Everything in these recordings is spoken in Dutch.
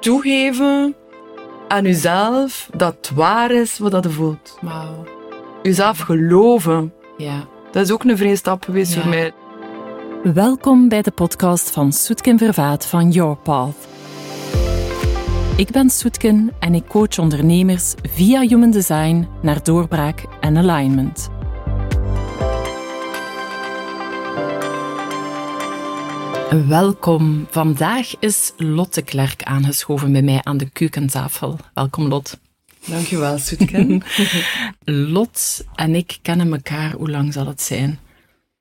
toegeven aan uzelf dat het waar is wat dat je voelt. Wauw. Uzelf geloven. Ja. Dat is ook een vreemde stap geweest Ja. voor mij. Welkom bij de podcast van Soetken Vervaat van Your Path. Ik ben Soetken en ik coach ondernemers via Human Design naar doorbraak en alignment. Welkom. Vandaag is Lotte Klerk aangeschoven bij mij aan de keukentafel. Welkom Lot. Dankjewel, Soetken. Lot en ik kennen elkaar, hoe lang zal het zijn?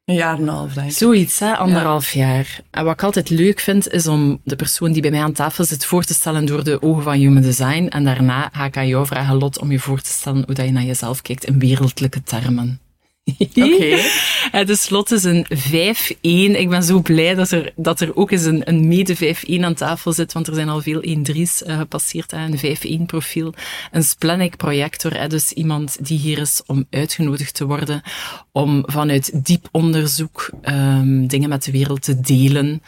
een jaar en een half, denk ik. Zoiets, hè? anderhalf jaar. En wat ik altijd leuk vind, is om de persoon die bij mij aan tafel zit voor te stellen door de ogen van Human Design. En daarna ga ik aan jou vragen, Lot, om je voor te stellen hoe dat je naar jezelf kijkt in wereldlijke termen. Oké. Ja, dus Lot is een 5-1. Ik ben zo blij dat er, dat er ook eens een, een mede 5-1 aan tafel zit, want er zijn al veel 1-3's eh, gepasseerd. Hè. Een 5-1 profiel. Een splenic projector, hè, dus iemand die hier is om uitgenodigd te worden, om vanuit diep onderzoek ehm, dingen met de wereld te delen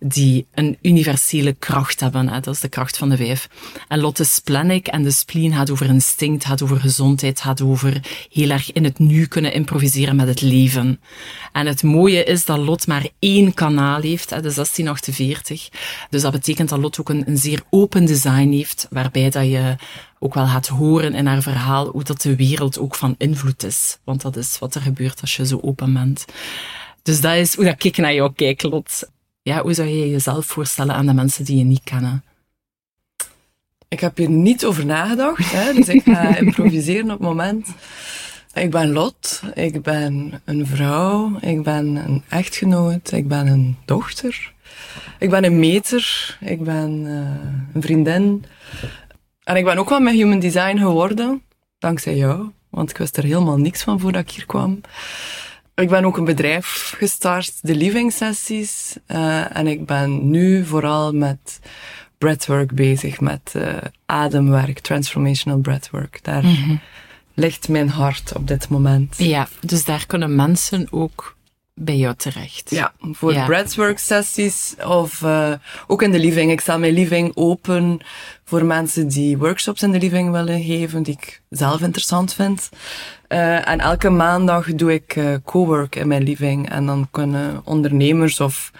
die een universele kracht hebben. Hè. Dat is de kracht van de vijf. En Lot is splenic en de spleen gaat over instinct, gaat over gezondheid, gaat over heel erg in het nu kunnen improviseren met het leven. En het mooie is dat Lot maar één kanaal heeft, de 1648. Dus dat betekent dat Lot ook een, een zeer open design heeft, waarbij dat je ook wel gaat horen in haar verhaal hoe dat de wereld ook van invloed is. Want dat is wat er gebeurt als je zo open bent. Dus dat is hoe dat ik naar jou kijk, Lot. Ja, hoe zou je jezelf voorstellen aan de mensen die je niet kennen? Ik heb hier niet over nagedacht, hè, dus ik ga improviseren op het moment. Ik ben Lot, ik ben een vrouw, ik ben een echtgenoot, ik ben een dochter, ik ben een meter, ik ben eh, een vriendin. En ik ben ook wel met Human Design geworden, dankzij jou, want ik wist er helemaal niks van voordat ik hier kwam. Ik ben ook een bedrijf gestart, de Living Sessies, eh, en ik ben nu vooral met breathwork bezig, met eh, ademwerk, transformational breathwork. Daar ligt mijn hart op dit moment. Ja, dus daar kunnen mensen ook bij jou terecht. Ja, voor Ja. breathwork sessies of uh, ook in de living. Ik stel mijn living open voor mensen die workshops in de living willen geven, die ik zelf interessant vind. Uh, en elke maandag doe ik uh, co-work in mijn living. En dan kunnen ondernemers of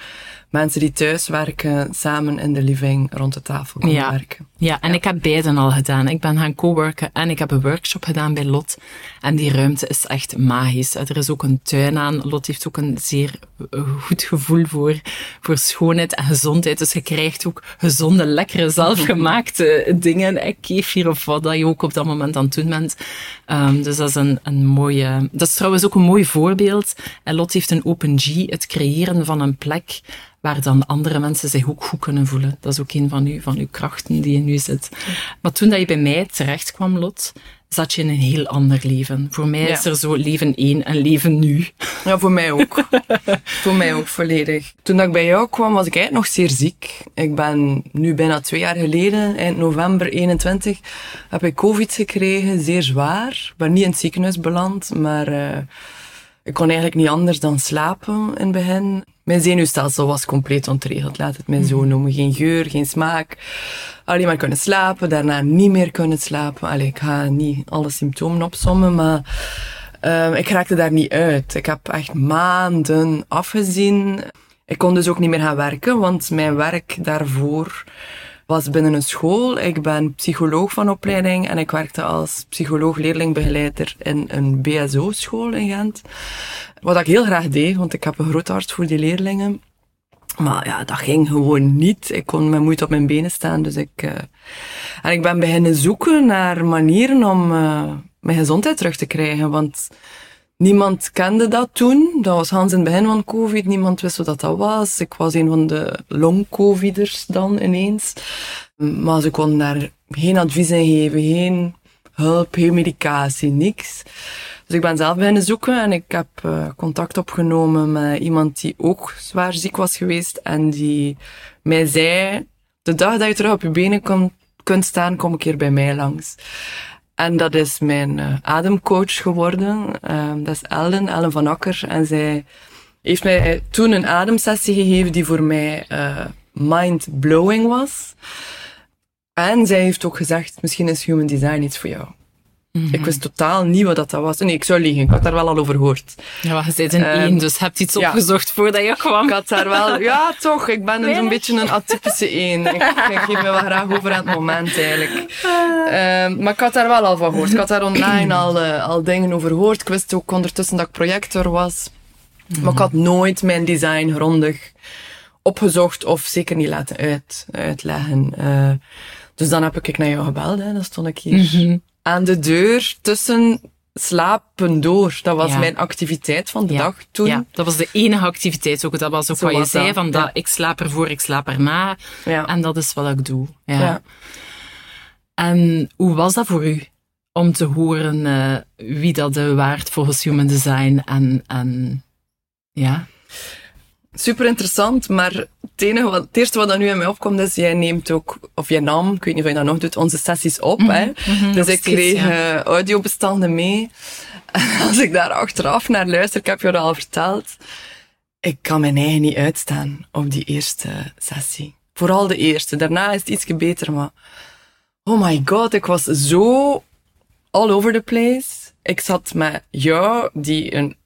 mensen die thuis werken samen in de living rond de tafel komen Ja. werken. Ja, en ik heb beiden al gedaan. Ik ben gaan coworken en ik heb een workshop gedaan bij Lot. En die ruimte is echt magisch. Er is ook een tuin aan. Lot heeft ook een zeer eh, goed gevoel voor, voor schoonheid en gezondheid. Dus je krijgt ook gezonde, lekkere, zelfgemaakte dingen. eh, Kefir of wat dat je ook op dat moment aan het doen bent. Um, dus dat is een, een mooie... Dat is trouwens ook een mooi voorbeeld. En Lot heeft een Open G, het creëren van een plek waar dan andere mensen zich ook goed kunnen voelen. Dat is ook een van uw, van uw krachten die in zit. Maar toen dat je bij mij terecht kwam, Lot, zat je in een heel ander leven. Voor mij Ja. is er zo leven één en leven nu. Ja, voor mij ook. voor mij ook volledig. Toen dat ik bij jou kwam, was ik eigenlijk nog zeer ziek. Ik ben nu bijna twee jaar geleden, eind november 21, heb ik covid gekregen, zeer zwaar. Ik ben niet in het ziekenhuis beland, maar uh, ik kon eigenlijk niet anders dan slapen in het begin. Mijn zenuwstelsel was compleet ontregeld, laat het mij zo noemen. Geen geur, geen smaak. Alleen maar kunnen slapen, daarna niet meer kunnen slapen. Allee, ik ga niet alle symptomen opsommen, maar uh, ik raakte daar niet uit. Ik heb echt maanden afgezien. Ik kon dus ook niet meer gaan werken, want mijn werk daarvoor was binnen een school. Ik ben psycholoog van opleiding en ik werkte als psycholoog-leerlingbegeleider in een BSO-school in Gent. Wat ik heel graag deed, want ik heb een groot hart voor die leerlingen. Maar ja, dat ging gewoon niet. Ik kon met moeite op mijn benen staan, dus ik... Uh... En ik ben beginnen zoeken naar manieren om uh, mijn gezondheid terug te krijgen, want niemand kende dat toen. Dat was Hans in het begin van COVID, niemand wist wat dat was. Ik was een van de long-coviders dan ineens. Maar ze konden daar geen advies in geven, geen hulp, geen medicatie, niks. Dus ik ben zelf beginnen zoeken en ik heb uh, contact opgenomen met iemand die ook zwaar ziek was geweest en die mij zei, de dag dat je terug op je benen kunt staan, kom ik hier bij mij langs. En dat is mijn uh, ademcoach geworden. Uh, dat is Ellen, Ellen van Akker. En zij heeft mij toen een ademsessie gegeven die voor mij uh, mind-blowing was. En zij heeft ook gezegd, misschien is human design iets voor jou. Ik wist totaal niet wat dat was. Nee, ik zou liegen. Ik had daar wel al over gehoord. Ja, je zit in Ehm, één, dus je hebt iets ja. opgezocht voordat je kwam. Ik had daar wel... Ja, toch. Ik ben een zo'n beetje een atypische één. Ik, ik geef me wel graag over aan het moment, eigenlijk. Ehm, maar ik had daar wel al van gehoord. Ik had daar online al, eh, al dingen over gehoord. Ik wist ook ondertussen dat ik projector was. Maar ik had nooit mijn design grondig opgezocht of zeker niet laten uit, uitleggen. Eh, dus dan heb ik naar jou gebeld. Hè. Dan stond ik hier Mhm. Aan de deur tussen slapen door. Dat was Ja. mijn activiteit van de Ja. dag toen. Ja, dat was de enige activiteit ook. Dat was ook Zo wat je zei, dat, van dat ik slaap ervoor, ik slaap erna. En dat is wat ik doe. Ja. Ja. En hoe was dat voor u? Om te horen eh, wie dat de waard volgens Human Design en, en ja. Super interessant, maar het, enige wat, het eerste wat er nu in mij opkomt is, jij neemt ook, of jij nam, ik weet niet of je dat nog doet, onze sessies op. hè? dus nog ik steeds, kreeg ja. eh, audiobestanden mee. En als ik daar achteraf naar luister, ik heb je dat al verteld, ik kan mijn eigen niet uitstaan op die eerste sessie. Vooral de eerste. Daarna is het ietsje beter, maar oh my god, ik was zo all over the place. Ik zat met jou, die een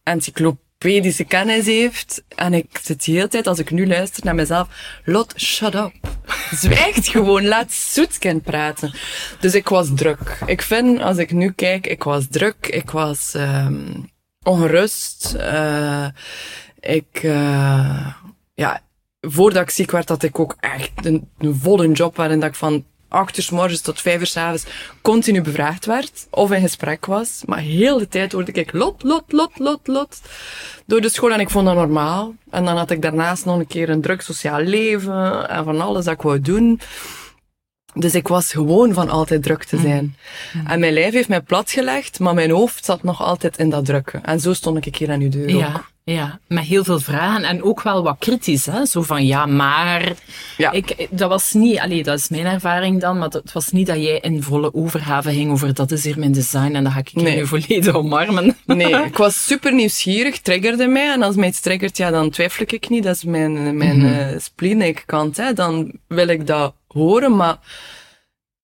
encyclopedische kennis heeft. En ik zit de hele tijd, als ik nu luister naar mezelf, Lot, shut up. Zwijgt gewoon, laat Soetskind praten. Dus ik was druk. Ik vind, als ik nu kijk, ik was druk. Ik was ehm ongerust. Eh, ik, eh, ja, voordat ik ziek werd, had ik ook echt een, een volle job waarin dat ik van acht uur s morgens tot vijf uur s continu bevraagd werd. Of in gesprek was. Maar heel de tijd hoorde ik lot, lot, lot, lot, lot. Door de school en ik vond dat normaal. En dan had ik daarnaast nog een keer een druk sociaal leven en van alles dat ik wou doen. Dus ik was gewoon van altijd druk te zijn. En mijn lijf heeft mij platgelegd, maar mijn hoofd zat nog altijd in dat drukke. En zo stond ik hier aan uw deur ook. Ja, ja, met heel veel vragen en ook wel wat kritisch. Hè? Zo van, ja, maar... Ja. Ik, dat was niet... Allee, dat is mijn ervaring dan, maar het was niet dat jij in volle overgave ging over dat is hier mijn design en dat ga ik Nee. nu volledig omarmen. Nee, ik was super nieuwsgierig, triggerde mij. En als mij iets triggert, ja, dan twijfel ik niet. Dat is mijn, mijn mm kant hè. Dan wil ik dat horen, maar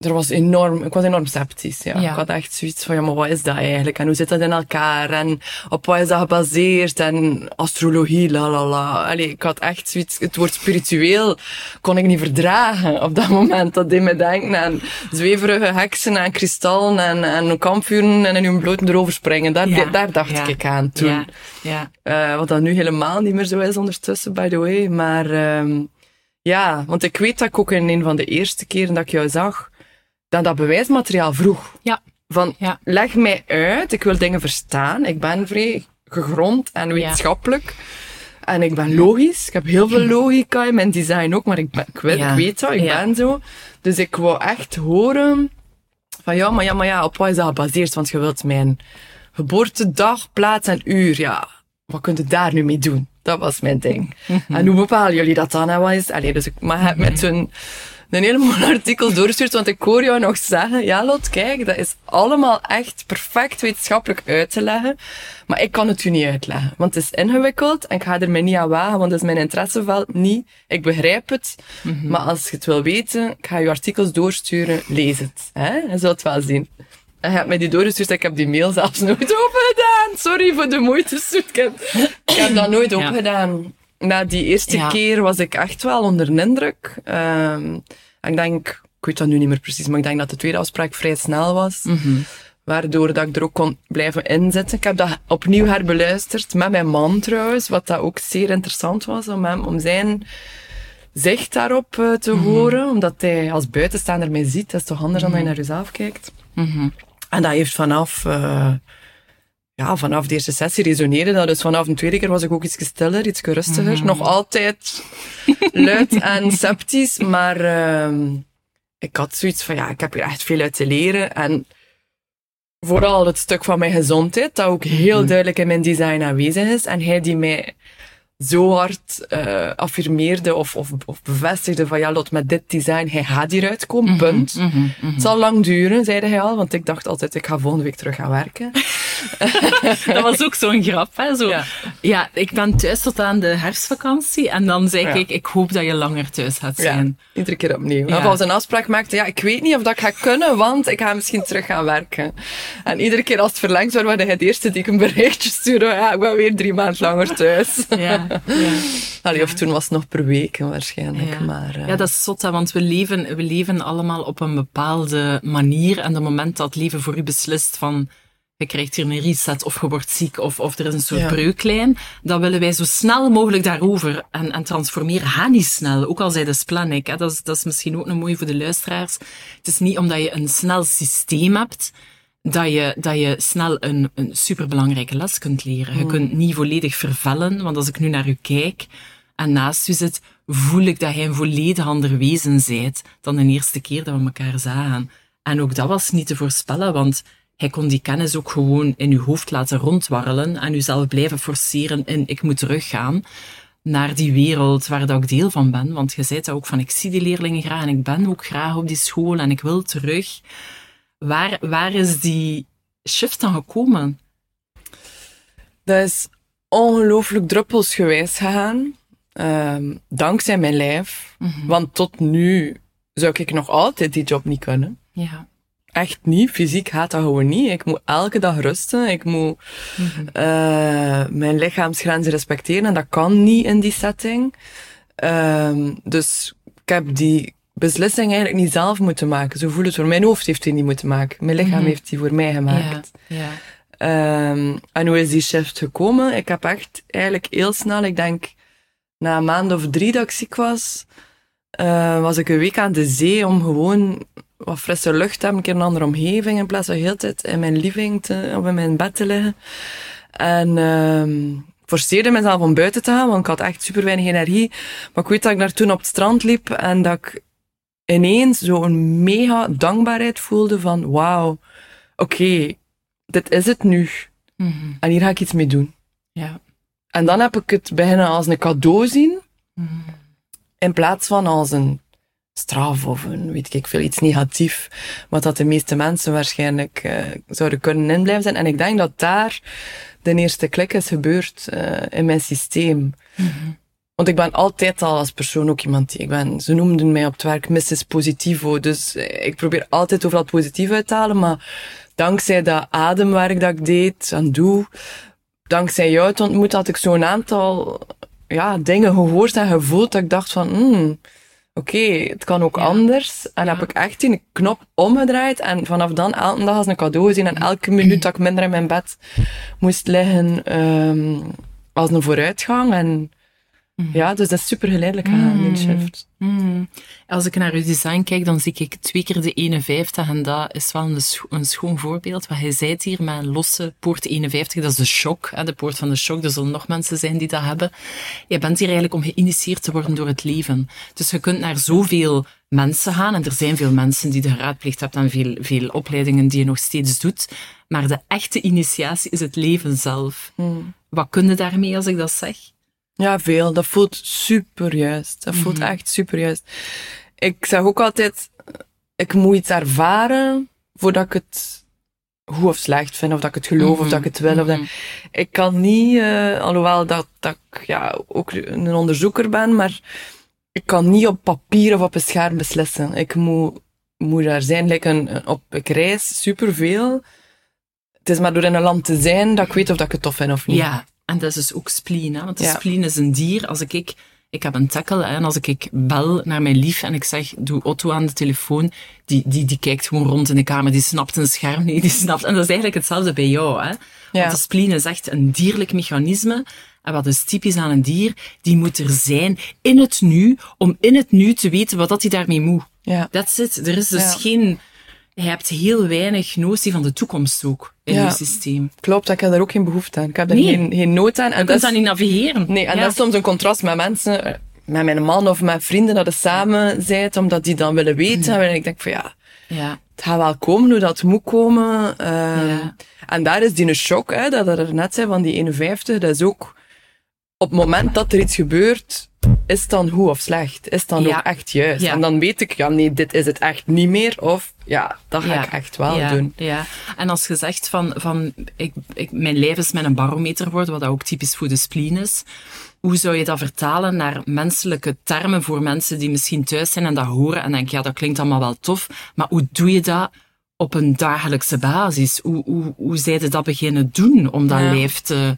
er was enorm, ik was enorm sceptisch, ja. Ja. Ik had echt zoiets van, ja, maar wat is dat eigenlijk? En hoe zit dat in elkaar? En op wat is dat gebaseerd? En astrologie, la la la. Allee, ik had echt zoiets, het woord spiritueel kon ik niet verdragen op dat moment. Dat deed me denken aan zweverige heksen en kristallen en, en kampvuren en in hun blote erover springen. Daar, Ja, daar dacht ja, ik aan toen. Ja, ja. Eh, wat dat nu helemaal niet meer zo is ondertussen, by the way. Maar ehm, ja, want ik weet dat ik ook in een van de eerste keren dat ik jou zag, dat dat bewijsmateriaal vroeg. Ja. Van, Ja. leg mij uit, ik wil dingen verstaan. Ik ben vrij gegrond en wetenschappelijk. En ik ben logisch. Ik heb heel veel logica in mijn design ook, maar ik, ben, ik, weet, Ja. ik weet dat, ik ben zo. Dus ik wou echt horen van ja, maar ja, maar ja, op wat is dat gebaseerd? Want je wilt mijn geboortedag, plaats en uur, ja, wat kunt je daar nu mee doen? Dat was mijn ding. En hoe bepalen jullie dat dan? En wat is, allee, dus ik maar met zo'n een hele mooie artikels doorgestuurd, want ik hoor jou nog zeggen, ja Lot, kijk, dat is allemaal echt perfect wetenschappelijk uit te leggen, maar ik kan het u niet uitleggen, want het is ingewikkeld en ik ga er mij niet aan wagen, want dat is mijn interesseveld niet. Ik begrijp het, maar als je het wil weten, ik ga je artikels doorsturen, lees het. Hè? Je zult het wel zien. En je hebt mij die doorgestuurd, ik heb die mail zelfs nooit opengedaan. Sorry voor de moeite, Soetkind. Ik heb dat nooit Ja. opgedaan. Na die eerste Ja. keer was ik echt wel onder de indruk. Ehm, en ik denk, ik weet dat nu niet meer precies, maar ik denk dat de tweede afspraak vrij snel was. Mhm. Waardoor dat ik er ook kon blijven inzetten. Ik heb dat opnieuw herbeluisterd met mijn man trouwens, wat dat ook zeer interessant was om, hem, om zijn zicht daarop eh, te Mhm. horen. Omdat hij als buitenstaander mij ziet. Dat is toch anders dan dat je naar jezelf kijkt. Mhm. En dat heeft vanaf, eh, ja, vanaf de eerste sessie resoneerde dat. Dus vanaf de tweede keer was ik ook iets stiller, iets rustiger. Mhm. Nog altijd luid en sceptisch, maar ehm, ik had zoiets van, ja, ik heb hier echt veel uit te leren. En vooral het stuk van mijn gezondheid, dat ook heel Mhm. duidelijk in mijn design aanwezig is. En hij die mij zo hard eh, affirmeerde of, of, of bevestigde van, ja, Lot, met dit design, hij gaat hieruit komen, punt. Mhm, mhm. Het zal lang duren, zeide hij al, want ik dacht altijd, ik ga volgende week terug gaan werken. dat was ook zo'n grap. Hè? Zo, ja. ja. ik ben thuis tot aan de herfstvakantie. En dan zei ik, ik hoop dat je langer thuis gaat zijn. iedere keer opnieuw. Of als een afspraak maakte, ja, ik weet niet of dat ik ga kunnen, want ik ga misschien terug gaan werken. En iedere keer als het verlengd werd, hij het eerste die ik een berichtje stuurde. Ja, ik ben weer drie maanden langer thuis. Ja. Allee, of toen was het nog per week waarschijnlijk. Maar, uh... Ja, dat is zot, hè, want we leven, we leven allemaal op een bepaalde manier. En het moment dat leven voor u beslist van je krijgt hier een reset of je wordt ziek of, of er is een soort ja. breuklijn, dan willen wij zo snel mogelijk daarover en, en transformeren. Ga niet snel, ook al zei de. Hè. Dat, is, dat is misschien ook een mooi voor de luisteraars. Het is niet omdat je een snel systeem hebt, dat je, dat je snel een, een superbelangrijke les kunt leren. Je hmm. kunt niet volledig vervellen, want als ik nu naar u kijk en naast u zit, voel ik dat jij een volledig ander wezen zijt dan de eerste keer dat we elkaar zagen. En ook dat was niet te voorspellen, want hij kon die kennis ook gewoon in uw hoofd laten rondwarrelen en uzelf blijven forceren in ik moet teruggaan naar die wereld waar dat ik deel van ben. Want je zei dat ook van ik zie die leerlingen graag en ik ben ook graag op die school en ik wil terug. Waar, waar is die shift dan gekomen? Dat is ongelooflijk druppelsgewijs gegaan. Um, dankzij mijn lijf. Mhm. Want tot nu zou ik nog altijd die job niet kunnen. Ja echt niet. Fysiek gaat dat gewoon niet. Ik moet elke dag rusten. Ik moet mm mijn lichaamsgrenzen respecteren. En dat kan niet in die setting. Uh, dus ik heb die beslissing eigenlijk niet zelf moeten maken. Zo voelt het voor. Mijn hoofd heeft die niet moeten maken. Mijn lichaam mhm. heeft die voor mij gemaakt. Ja, ja. Um, en hoe is die shift gekomen? Ik heb echt eigenlijk heel snel, ik denk na een maand of drie dat ik ziek was, uh, was ik een week aan de zee om gewoon wat frisse lucht hebben, een keer een andere omgeving, in plaats van heel tijd in mijn living te, of in mijn bed te liggen. En um, forceerde mezelf om buiten te gaan, want ik had echt super weinig energie. Maar ik weet dat ik daar toen op het strand liep en dat ik ineens zo'n mega dankbaarheid voelde van wauw, oké, dit is het nu. Mm -hmm. En hier ga ik iets mee doen. Ja. En dan heb ik het beginnen als een cadeau zien, mm -hmm. in plaats van als een straf of een, weet ik veel, iets negatief, wat dat de meeste mensen waarschijnlijk uh, zouden kunnen inblijven zijn. En ik denk dat daar de eerste klik is gebeurd uh, in mijn systeem. Mm -hmm. Want ik ben altijd al als persoon ook iemand die, ik ben, ze noemden mij op het werk Mrs. Positivo, dus eh, ik probeer altijd overal positief uit te halen, maar dankzij dat ademwerk dat ik deed en doe, dankzij jou te ontmoeten, had ik zo'n aantal ja, dingen gehoord en gevoeld dat ik dacht van, hmm, oké, het kan ook anders. En heb ik echt die knop omgedraaid en vanaf dan elke dag als een cadeau gezien en elke minuut dat ik minder in mijn bed moest liggen um, als een vooruitgang. En. Ja, dus dat is super geleidelijk gegaan, mm. shift. Mm. Als ik naar uw design kijk, dan zie ik twee keer de 51 en dat is wel een, scho een schoon voorbeeld. Wat hij zei hier met een losse poort 51, dat is de shock, hè, de poort van de shock. Er zullen nog mensen zijn die dat hebben. Je bent hier eigenlijk om geïnitieerd te worden door het leven. Dus je kunt naar zoveel mensen gaan, en er zijn veel mensen die de geraadplicht hebben en veel, veel opleidingen die je nog steeds doet. Maar de echte initiatie is het leven zelf. Mm. Wat kun je daarmee als ik dat zeg? Ja, veel. Dat voelt super juist. Dat voelt mhm. echt super juist. Ik zeg ook altijd, ik moet iets ervaren voordat ik het goed of slecht vind, of dat ik het geloof, of dat ik het wil. Of dat... Mhm. Ik kan niet, uh, alhoewel dat, dat ik ja, ook een onderzoeker ben, maar ik kan niet op papier of op een scherm beslissen. Ik moet, moet daar zijn. Like een, op, ik reis superveel. Het is maar door in een land te zijn dat ik weet of dat ik het tof vind of niet. Ja, en dat is dus ook spleen, hè? want de ja. spleen is een dier. Als ik, ik heb een tackle, hè, en als ik bel naar mijn lief en ik zeg, doe Otto aan de telefoon, die, die, die kijkt gewoon rond in de kamer, die snapt een scherm niet, die snapt. En dat is eigenlijk hetzelfde bij jou. Hè? Want de spleen is echt een dierlijk mechanisme. En wat is typisch aan een dier? Die moet er zijn in het nu, om in het nu te weten wat dat hij daarmee moet. Ja. That's it. Er is dus ja. geen je hebt heel weinig notie van de toekomst ook in ja, je systeem. Klopt, ik heb daar ook geen behoefte aan. Ik heb er nee. geen, geen nood aan. En je kunt dat niet navigeren. Nee, en ja. dat is soms een contrast met mensen, met mijn man of met vrienden dat je samen zijt, omdat die dan willen weten. Mm. En ik denk van ja, ja, het gaat wel komen hoe dat moet komen. Uh, ja. En daar is die een shock, hè, dat er net zei van die 51, dat is ook op het moment dat er iets gebeurt, is het dan goed of slecht? Is het dan Ja. ook echt juist? Ja. En dan weet ik, ja nee, dit is het echt niet meer. Of ja, dat ga ik echt wel ja, doen. Ja, en als je zegt van, van ik, ik, mijn lijf is mijn barometer geworden, wat ook typisch voor de spleen is, hoe zou je dat vertalen naar menselijke termen voor mensen die misschien thuis zijn en dat horen en denken, ja, dat klinkt allemaal wel tof, maar hoe doe je dat op een dagelijkse basis? Hoe, hoe, hoe zij dat beginnen doen om dat lijf te...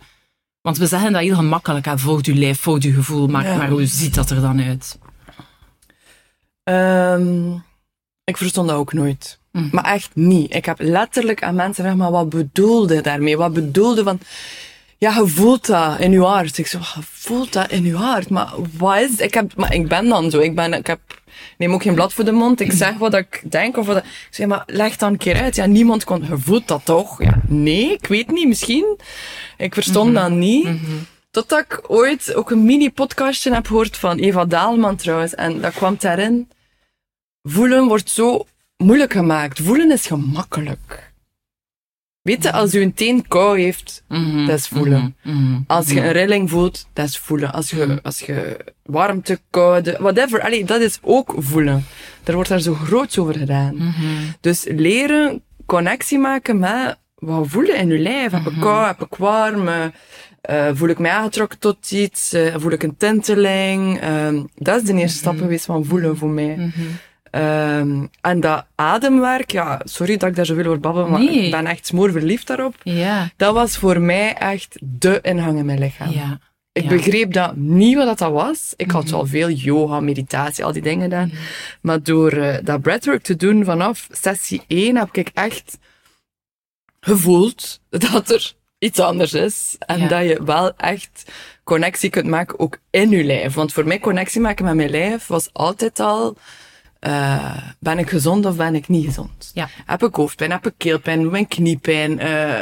Want we zeggen dat heel gemakkelijk, hè, volg je lijf, volg je gevoel, maar, Ja. maar hoe ziet dat er dan uit? Ehm, ik verstond dat ook nooit. Mhm. Maar echt niet. Ik heb letterlijk aan mensen gevraagd, maar wat bedoelde daarmee? Wat bedoelde van... Ja, je voelt dat in je hart. Ik zo, je voelt dat in je hart. Maar wat is? Ik, heb, maar ik ben dan zo. Ik, ben, ik heb, neem ook geen blad voor de mond. Ik zeg wat ik denk. Of wat, ik zeg, maar leg dan een keer uit. Ja, niemand kon... Je voelt dat toch? Ja, nee, ik weet niet. Misschien. Ik verstond dat niet. Totdat ik ooit ook een mini-podcastje heb gehoord van Eva Daalman trouwens. En dat kwam daarin. Voelen wordt zo moeilijk gemaakt. Voelen is gemakkelijk. Weet je, als je een teen kou heeft, Mhm, dat is voelen. mhm, mhm. Als je een rilling voelt, dat is voelen. Als je, als je warmte, koude, whatever, allee, dat is ook voelen. Er wordt daar zo groot over gedaan. Dus leren connectie maken met wat voelen in je lijf. Heb ik kou, heb ik warm, eh, eh, voel ik mij aangetrokken tot iets, eh, voel ik een tinteling. Ehm, dat is de eerste stap geweest van voelen voor mij. Mhm. Ehm, en dat ademwerk, ja, sorry dat ik daar zoveel over babbel, maar Nee. ik ben echt smoor verliefd daarop. Ja, Dat was voor mij echt de ingang in mijn lichaam. ja. Ik ja. Mhm. begreep dat niet wat dat, was. Ik had al veel yoga, meditatie, al die dingen gedaan. Maar door eh, dat breathwork te doen vanaf sessie 1 heb ik echt gevoeld dat er iets anders is. En Ja. dat je wel echt connectie kunt maken ook in je lijf. Want voor mij connectie maken met mijn lijf was altijd al... eh, ben ik gezond of ben ik niet gezond? Ja. Heb ik hoofdpijn, heb ik keelpijn, doe mijn kniepijn, eh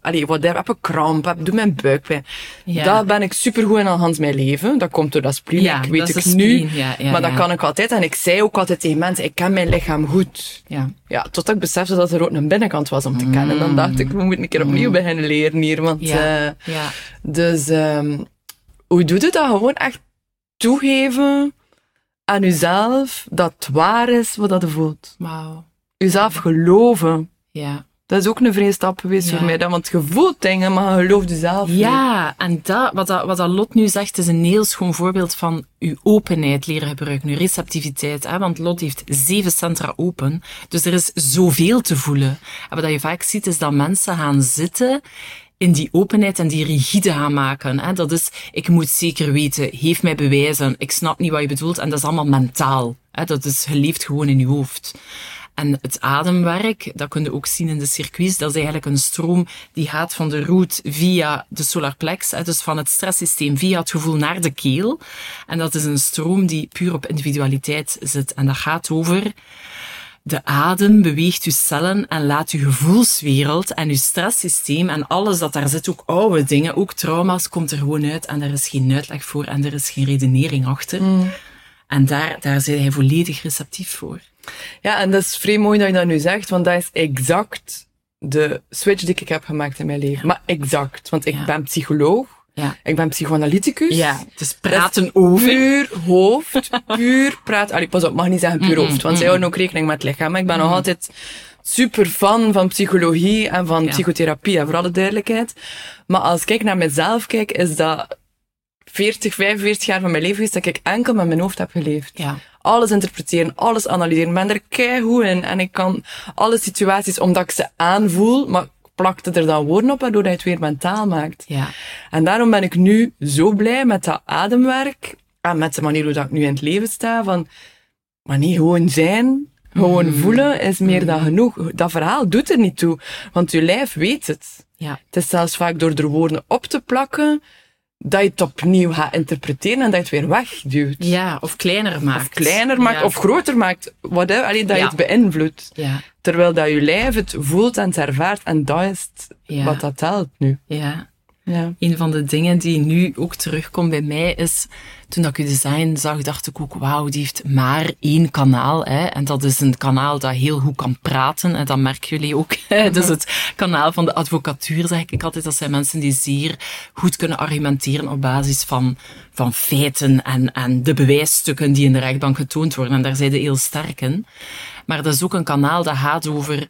allee, whatever, heb ik kramp, heb, doe mijn buikpijn. Ja. Dat ben ik supergoed in al mijn leven. Dat komt door dat spleen, Ja, ik weet dat ik nu. ja, maar dat kan ik altijd. En ik zei ook altijd tegen mensen, ik ken mijn lichaam goed. Ja. Ja, totdat ik besefte dat er ook een binnenkant was om te kennen. Dan dacht ik, we moeten een keer opnieuw beginnen leren hier. Want, Mm. Ja. eh, Ja. dus, ehm hoe doe je dat? Gewoon echt toegeven aan jezelf dat het waar is wat dat je voelt. Wauw. Jezelf geloven. Ja. Dat is ook een vreemde stap geweest Ja. voor mij. Dan, want je voelt dingen, maar je gelooft jezelf niet. Ja, en dat, wat, dat, wat dat Lot nu zegt, is een heel schoon voorbeeld van uw openheid leren gebruiken, uw receptiviteit. Hè? Want Lot heeft zeven centra open, dus er is zoveel te voelen. En wat je vaak ziet, is dat mensen gaan zitten in die openheid en die rigide gaan maken. Hè? Dat is, ik moet zeker weten, geef mij bewijzen, ik snap niet wat je bedoelt, en dat is allemaal mentaal. Hè? Dat is, je leeft gewoon in je hoofd. En het ademwerk, dat kun je ook zien in de circuits, dat is eigenlijk een stroom die gaat van de root via de solarplex, dus van het stresssysteem via het gevoel naar de keel. En dat is een stroom die puur op individualiteit zit. En dat gaat over de adem beweegt uw cellen en laat uw gevoelswereld en uw stresssysteem en alles dat daar zit, ook oude dingen, ook trauma's, komt er gewoon uit en er is geen uitleg voor en er is geen redenering achter. En daar, daar zijn hij volledig receptief voor. Ja, en dat is vrij mooi dat je dat nu zegt, want dat is exact de switch die ik heb gemaakt in mijn leven. Maar exact, want ik Ja. ben psycholoog, Ja. ik ben psychoanalyticus. Ja, dus praten over. Puur hoofd, puur praten. Allee, pas op, ik mag niet zeggen puur hoofd, want zij houden ook rekening met het lichaam. Maar ik ben nog altijd super fan van psychologie en van Ja. psychotherapie, hè, voor alle duidelijkheid. Maar als ik kijk naar mezelf kijk, is dat 40, 45 jaar van mijn leven geweest dat ik enkel met mijn hoofd heb geleefd Ja. alles interpreteren, alles analyseren. Ik ben er keigoed in. En ik kan alle situaties, omdat ik ze aanvoel, maar plakte er dan woorden op, waardoor je het weer mentaal maakt. Ja. En daarom ben ik nu zo blij met dat ademwerk. En met de manier hoe dat ik nu in het leven sta. Van, maar niet gewoon zijn. Gewoon voelen is meer dan genoeg. Dat verhaal doet er niet toe. Want je lijf weet het. Ja. Het is zelfs vaak door er woorden op te plakken, dat je het opnieuw gaat interpreteren en dat je het weer wegduwt. Ja, of kleiner maakt. Of kleiner maakt, Ja. of groter maakt. Whatever. Allee, dat Ja. je het beïnvloedt. Ja. Terwijl dat je lijf het voelt en het ervaart. En dat is het wat dat telt nu. Ja. Ja. Een van de dingen die nu ook terugkomt bij mij is, toen ik uw design zag, dacht ik ook, wauw, die heeft maar één kanaal. Hè? En dat is een kanaal dat heel goed kan praten. En dat merken jullie ook. Hè? Dus het kanaal van de advocatuur, zeg ik altijd. Dat zijn mensen die zeer goed kunnen argumenteren op basis van, van feiten en, en de bewijsstukken die in de rechtbank getoond worden. En daar zijn ze heel sterk in. Maar dat is ook een kanaal dat gaat over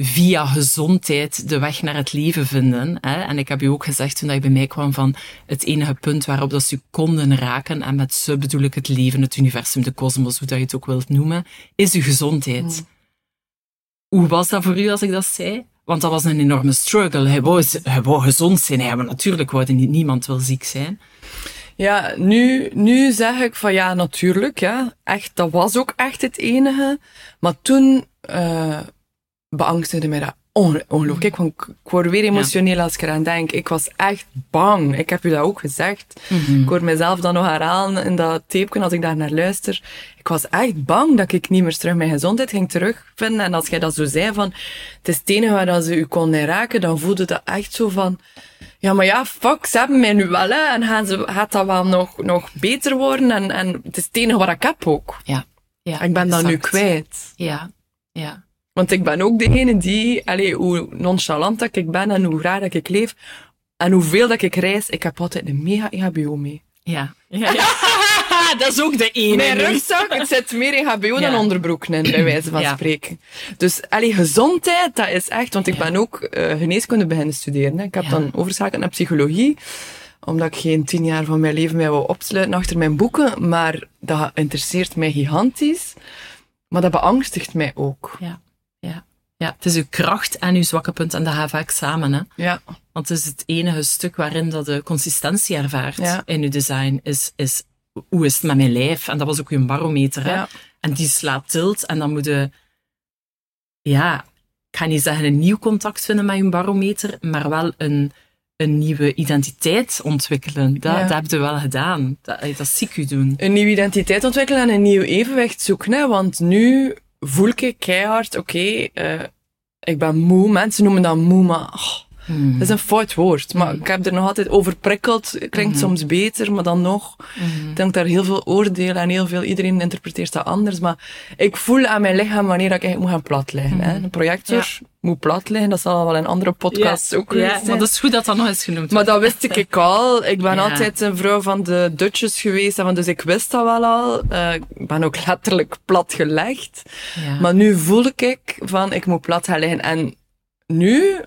via gezondheid de weg naar het leven vinden. Hè? En ik heb u ook gezegd toen je bij mij kwam van het enige punt waarop dat ze konden raken, en met ze bedoel ik het leven, het universum, de kosmos, hoe dat je het ook wilt noemen, is uw gezondheid. Hoe was dat voor u als ik dat zei? Want dat was een enorme struggle. Hij wou, hij wou gezond zijn. Hij, natuurlijk wou niet, niemand wil ziek zijn. Ja, nu, nu zeg ik van ja, natuurlijk. Ja. Echt, dat was ook echt het enige. Maar toen uh, beangstigde mij dat ongelooflijk. Ik, ik word weer emotioneel als ik eraan denk. Ik was echt bang. Ik heb u dat ook gezegd. Mhm. Ik hoor mezelf dan nog herhalen in dat tapeje als ik daar naar luister. Ik was echt bang dat ik niet meer terug mijn gezondheid ging terugvinden. En als jij dat zo zei van, het is het enige waar dat ze u konden raken, dan voelde dat echt zo van, ja, maar ja, fuck, ze hebben mij nu wel, hè. En gaan ze, gaat dat wel nog, nog beter worden? En, en het is het enige wat ik heb ook. Ja. ja ik ben dat nu kwijt. Ja. Ja. Want ik ben ook degene die, allee, hoe nonchalant dat ik ben en hoe graag dat ik leef en hoeveel dat ik reis, ik heb altijd een mega EHBO mee. Ja. ja, ja. dat is ook de ene. Mijn rugzak, het zit meer EHBO dan onderbroeken in, bij wijze van spreken. Dus, allee, gezondheid, dat is echt, want ik ben ook uh, geneeskunde beginnen studeren. Hè. Ik heb dan overschakeld naar psychologie omdat ik geen tien jaar van mijn leven mij wou opsluiten achter mijn boeken, maar dat interesseert mij gigantisch. Maar dat beangstigt mij ook. Ja. Ja. het is uw kracht en uw zwakke punt en dat gaat vaak samen. Hè? Ja. Want het is het enige stuk waarin dat de consistentie ervaart ja. in uw design, is, is hoe is het met mijn lijf? En dat was ook uw barometer. Hè? Ja. En die slaat tilt en dan moet je, ja, ik ga niet zeggen een nieuw contact vinden met uw barometer, maar wel een, een nieuwe identiteit ontwikkelen. Dat, Ja. dat heb je wel gedaan. Dat, dat zie ik u doen. Een nieuwe identiteit ontwikkelen en een nieuw evenwicht zoeken. Hè? Want nu voel ik keihard, oké, eh, ik ben moe. Mensen noemen dat moe, maar oh, Dat is een fout woord. Maar ik heb er nog altijd overprikkeld. Klinkt Mhm. soms beter, maar dan nog. Ik denk daar heel veel oordelen en heel veel, iedereen interpreteert dat anders. Maar ik voel aan mijn lichaam wanneer ik eigenlijk moet gaan plat liggen. Hè? Een projector Mhm. Ja. moet plat liggen, dat zal wel in andere podcasts ook ja, zijn. maar dat is goed dat dat nog eens genoemd Maar dat wist ik al. Ik ben Ja. altijd een vrouw van de dutjes geweest, en dus ik wist dat wel al. Eh, ik ben ook letterlijk plat gelegd. Maar nu voel ik van, ik moet plat gaan liggen. En nu,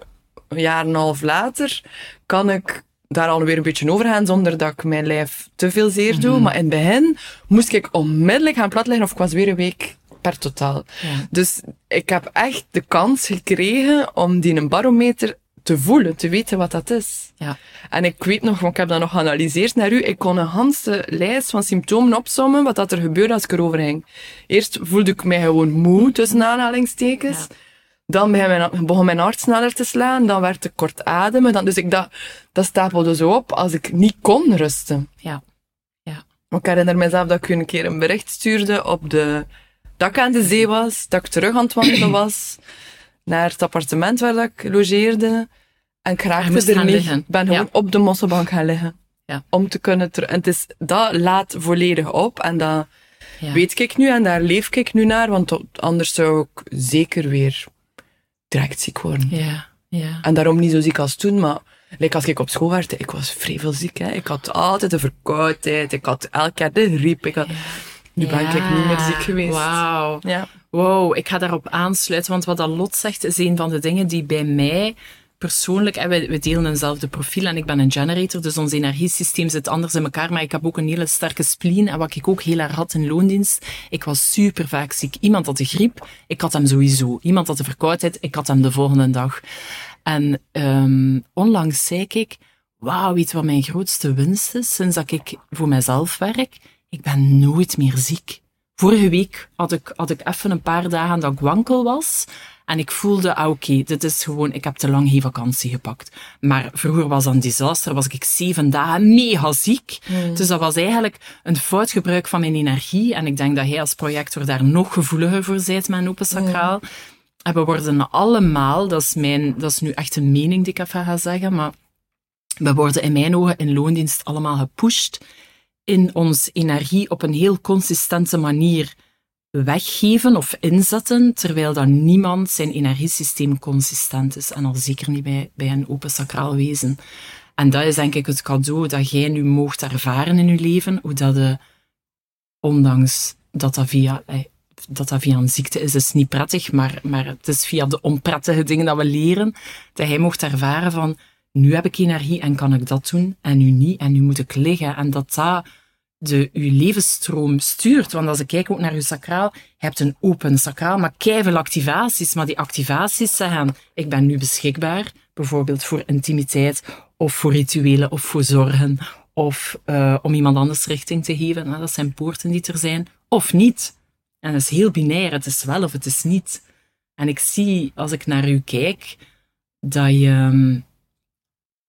een jaar en een half later, kan ik daar alweer een beetje over gaan, zonder dat ik mijn lijf te veel zeer doe. Mhm. Maar in het begin moest ik onmiddellijk gaan plat liggen, of ik was weer een week per totaal. Ja. Dus ik heb echt de kans gekregen om die een barometer te voelen, te weten wat dat is. Ja. En ik weet nog, want ik heb dat nog geanalyseerd naar u, ik kon een ganse lijst van symptomen opzommen, wat dat er gebeurde als ik erover ging. Eerst voelde ik mij gewoon moe, tussen aanhalingstekens. Ja. Dan begon mijn, begon mijn hart sneller te slaan, dan werd ik kort ademen. Dan, dus ik dat, dat stapelde zo op als ik niet kon rusten. Ja. Maar Ik herinner mezelf dat ik een keer een bericht stuurde op de, dat ik aan de zee was, dat ik terug aan het wandelen was, naar het appartement waar ik logeerde. En ik raakte er niet. Ik ben gewoon Ja. op de mosselbank gaan liggen. Ja. Om te kunnen. En het is, dat laat volledig op. En dat Ja. weet ik nu en daar leef ik nu naar, want anders zou ik zeker weer direct ziek worden. Ja, ja. En daarom niet zo ziek als toen, maar like als ik op school werd, ik was vrij veel ziek. Hè. Ik had altijd een verkoudheid, ik had elke keer de griep. Ik had... Nu ben ik niet meer ziek geweest. Wauw. Ja. Wow, ik ga daarop aansluiten, want wat dat Lot zegt is een van de dingen die bij mij persoonlijk, en we, we delen eenzelfde profiel en ik ben een generator, dus ons energiesysteem zit anders in elkaar, maar ik heb ook een hele sterke spleen en wat ik ook heel erg had in loondienst, ik was super vaak ziek. Iemand had de griep, ik had hem sowieso. Iemand had de verkoudheid, ik had hem de volgende dag. En um, onlangs zei ik, wauw, weet wat mijn grootste winst is sinds dat ik voor mezelf werk? Ik ben nooit meer ziek. Vorige week had ik, had ik even een paar dagen dat ik wankel was. En ik voelde, ah, oké, okay, dit is gewoon, ik heb te lang geen vakantie gepakt. Maar vroeger was dat een disaster, was ik zeven dagen mega ziek. Mm. Dus dat was eigenlijk een fout gebruik van mijn energie. En ik denk dat jij als projector daar nog gevoeliger voor bent, mijn open sacraal. Mm. En we worden allemaal, dat is mijn, dat is nu echt een mening die ik even ga zeggen, maar We worden in mijn ogen in loondienst allemaal gepusht in ons energie op een heel consistente manier weggeven of inzetten, terwijl dan niemand zijn energiesysteem consistent is. En al zeker niet bij, bij een open sacraal wezen. En dat is denk ik het cadeau dat jij nu moogt ervaren in je leven, hoe dat de, ondanks dat dat via, eh, dat dat via een ziekte is, is niet prettig, maar, maar het is via de onprettige dingen dat we leren, dat jij mocht ervaren van, nu heb ik energie en kan ik dat doen, en nu niet, en nu moet ik liggen. En dat dat de, uw levensstroom stuurt. Want als ik kijk ook naar uw sacraal, je hebt een open sacraal, maar keiveel activaties. Maar die activaties zeggen, ik ben nu beschikbaar, bijvoorbeeld voor intimiteit, of voor rituelen, of voor zorgen, of uh, om iemand anders richting te geven. Nou, dat zijn poorten die er zijn, of niet. En dat is heel binair, het is wel of het is niet. En ik zie, als ik naar u kijk, dat je,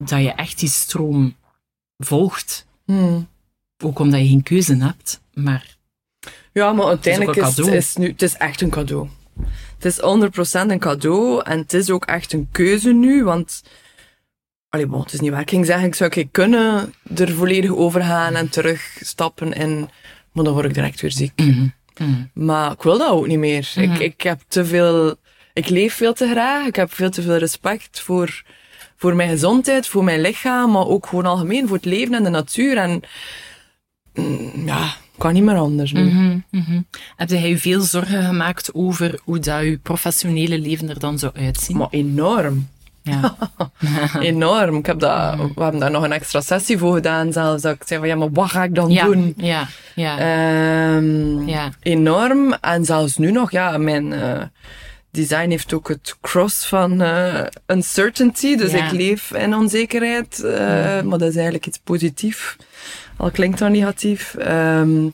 dat je echt die stroom volgt. Hmm. Ook omdat je geen keuze hebt, maar... Ja, maar uiteindelijk is, is, het, is nu, het is echt een cadeau. Het is 100% een cadeau en het is ook echt een keuze nu, want... Allee, bon, het is niet waar. Ik ging zeggen, ik zou ik kunnen er volledig over gaan en terugstappen in... Maar dan word ik direct weer ziek. Mm -hmm. Maar ik wil dat ook niet meer. Mhm. ik, ik heb te veel... Ik leef veel te graag. Ik heb veel te veel respect voor, voor mijn gezondheid, voor mijn lichaam, maar ook gewoon algemeen voor het leven en de natuur. En mm, ja, kan niet meer anders nu. Mm -hmm. Heb jij veel zorgen gemaakt over hoe dat je professionele leven er dan zou uitzien? Maar enorm. Ja. enorm. Ik heb dat, we hebben daar nog een extra sessie voor gedaan zelfs. Dat ik zei van, ja, maar wat ga ik dan ja, doen? Ja, ja. Um, ja. Enorm. En zelfs nu nog, ja, mijn uh, design heeft ook het cross van uh, uncertainty. Dus Ja. ik leef in onzekerheid. Uh, Maar dat is eigenlijk iets positiefs. Al klinkt dat negatief. Um,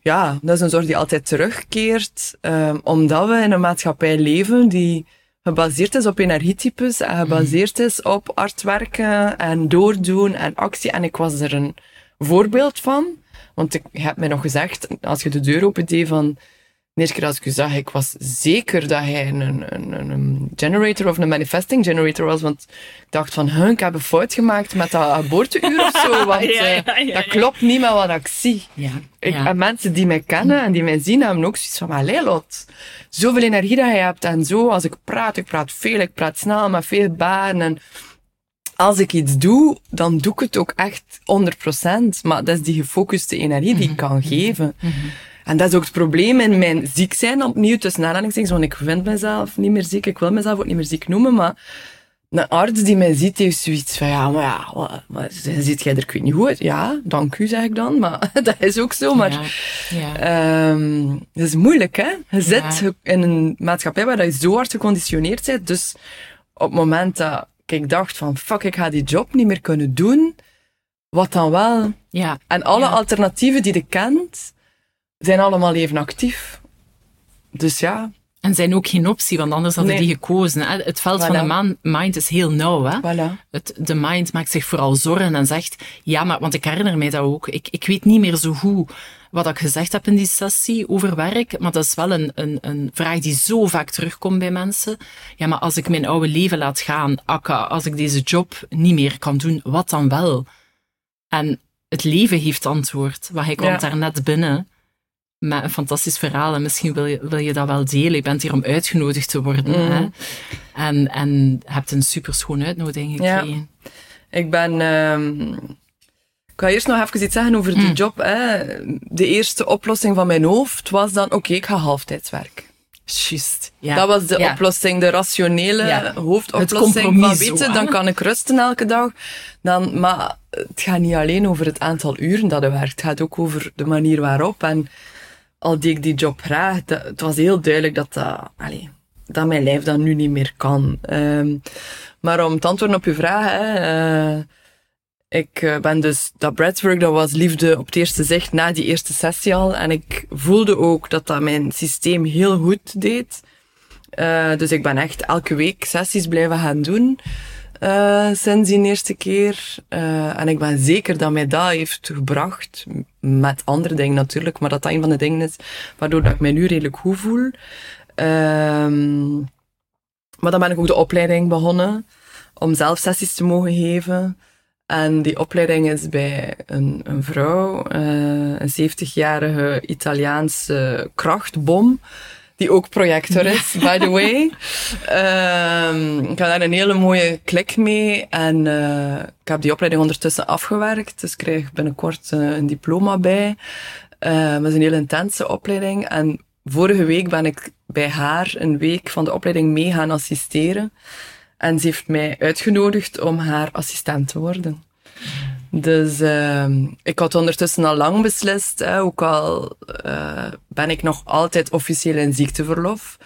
ja, dat is een zorg die altijd terugkeert. Um, omdat we in een maatschappij leven die gebaseerd is op energietypes en gebaseerd is op hard werken en doordoen en actie. En ik was er een voorbeeld van. Want ik je hebt mij nog gezegd, als je de deur opendeed van... De eerste keer als ik u zag, ik was zeker dat hij een, een, generator of een manifesting generator was. Want ik dacht van, huh, ik heb een fout gemaakt met dat geboorteuur of zo. Want Ja, eh, ja, ja, dat klopt niet met wat ik zie. ja. Ik, ja. En mensen die mij kennen en die mij zien, hebben ook zoiets van, maar Leilot, zoveel energie dat je hebt en zo, als ik praat, ik praat veel, ik praat snel, met veel baren en als ik iets doe, dan doe ik het ook echt 100%. Maar dat is die gefocuste energie die ik kan geven. En dat is ook het probleem in mijn ziek zijn, opnieuw tussen aanhalingstekens, want ik vind mezelf niet meer ziek, ik wil mezelf ook niet meer ziek noemen, maar een arts die mij ziet, heeft zoiets van, ja, maar ja, wat, wat, ziet jij er, ik weet niet hoe uit? Ja, dank u, zeg ik dan, maar dat is ook zo, maar... ja. ja. Ehm dat is moeilijk, hè? Je Ja. zit in een maatschappij waar je zo hard geconditioneerd bent. Dus op het moment dat ik dacht van, fuck, ik ga die job niet meer kunnen doen, wat dan wel? ja. En alle alternatieven die je kent, zijn allemaal even actief. Dus ja, En zijn ook geen optie, want anders hadden Nee. die gekozen. Hè. Het veld van de man, mind is heel nauw. Hè. voilà. Het, de mind maakt zich vooral zorgen en zegt, ja, maar, want ik herinner mij dat ook. Ik, ik weet niet meer zo goed wat ik gezegd heb in die sessie over werk, maar dat is wel een, een, een vraag die zo vaak terugkomt bij mensen. Ja, maar als ik mijn oude leven laat gaan, akka, als ik deze job niet meer kan doen, wat dan wel? En het leven heeft antwoord. Want hij komt Ja. daar net binnen met een fantastisch verhaal en misschien wil je, wil je dat wel delen. Je bent hier om uitgenodigd te worden. Mm. Hè? En, en hebt een superschoon uitnodiging Ja. gekregen. Ik ben... ehm ik ga eerst nog even iets zeggen over die job. Hè. De eerste oplossing van mijn hoofd was dan, oké, ik ga halftijds werken. Juist. Ja. Dat was de Ja. oplossing, de rationele Ja. Hoofdoplossing. Van, zo, dan kan ik rusten elke dag. Dan, maar het gaat niet alleen over het aantal uren dat je werkt. Het gaat ook over de manier waarop. En al die ik die job graag, het was heel duidelijk dat dat, allee, dat mijn lijf dat nu niet meer kan. Ehm, maar om te antwoorden op je vraag, hè, eh, ik eh, ben dus, dat breathwork, dat was liefde op het eerste zicht na die eerste sessie al. En ik voelde ook dat dat mijn systeem heel goed deed. Eh, dus ik ben echt elke week sessies blijven gaan doen. Eh, sinds die eerste keer. Eh, en ik ben zeker dat mij dat heeft gebracht. Met andere dingen natuurlijk. Maar dat dat een van de dingen is waardoor dat ik mij nu redelijk goed voel. Ehm, maar dan ben ik ook de opleiding begonnen. Om zelf sessies te mogen geven. En die opleiding is bij een, een vrouw, uh, een 70-jarige Italiaanse krachtbom, die ook projector is, by the way. Um, ik had daar een hele mooie klik mee en uh, ik heb die opleiding ondertussen afgewerkt, dus ik krijg binnenkort uh, een diploma bij. Uh, het is een heel intense opleiding en vorige week ben ik bij haar een week van de opleiding mee gaan assisteren. En ze heeft mij uitgenodigd om haar assistent te worden. Dus uh, ik had ondertussen al lang beslist, hè, ook al uh, ben ik nog altijd officieel in ziekteverlof,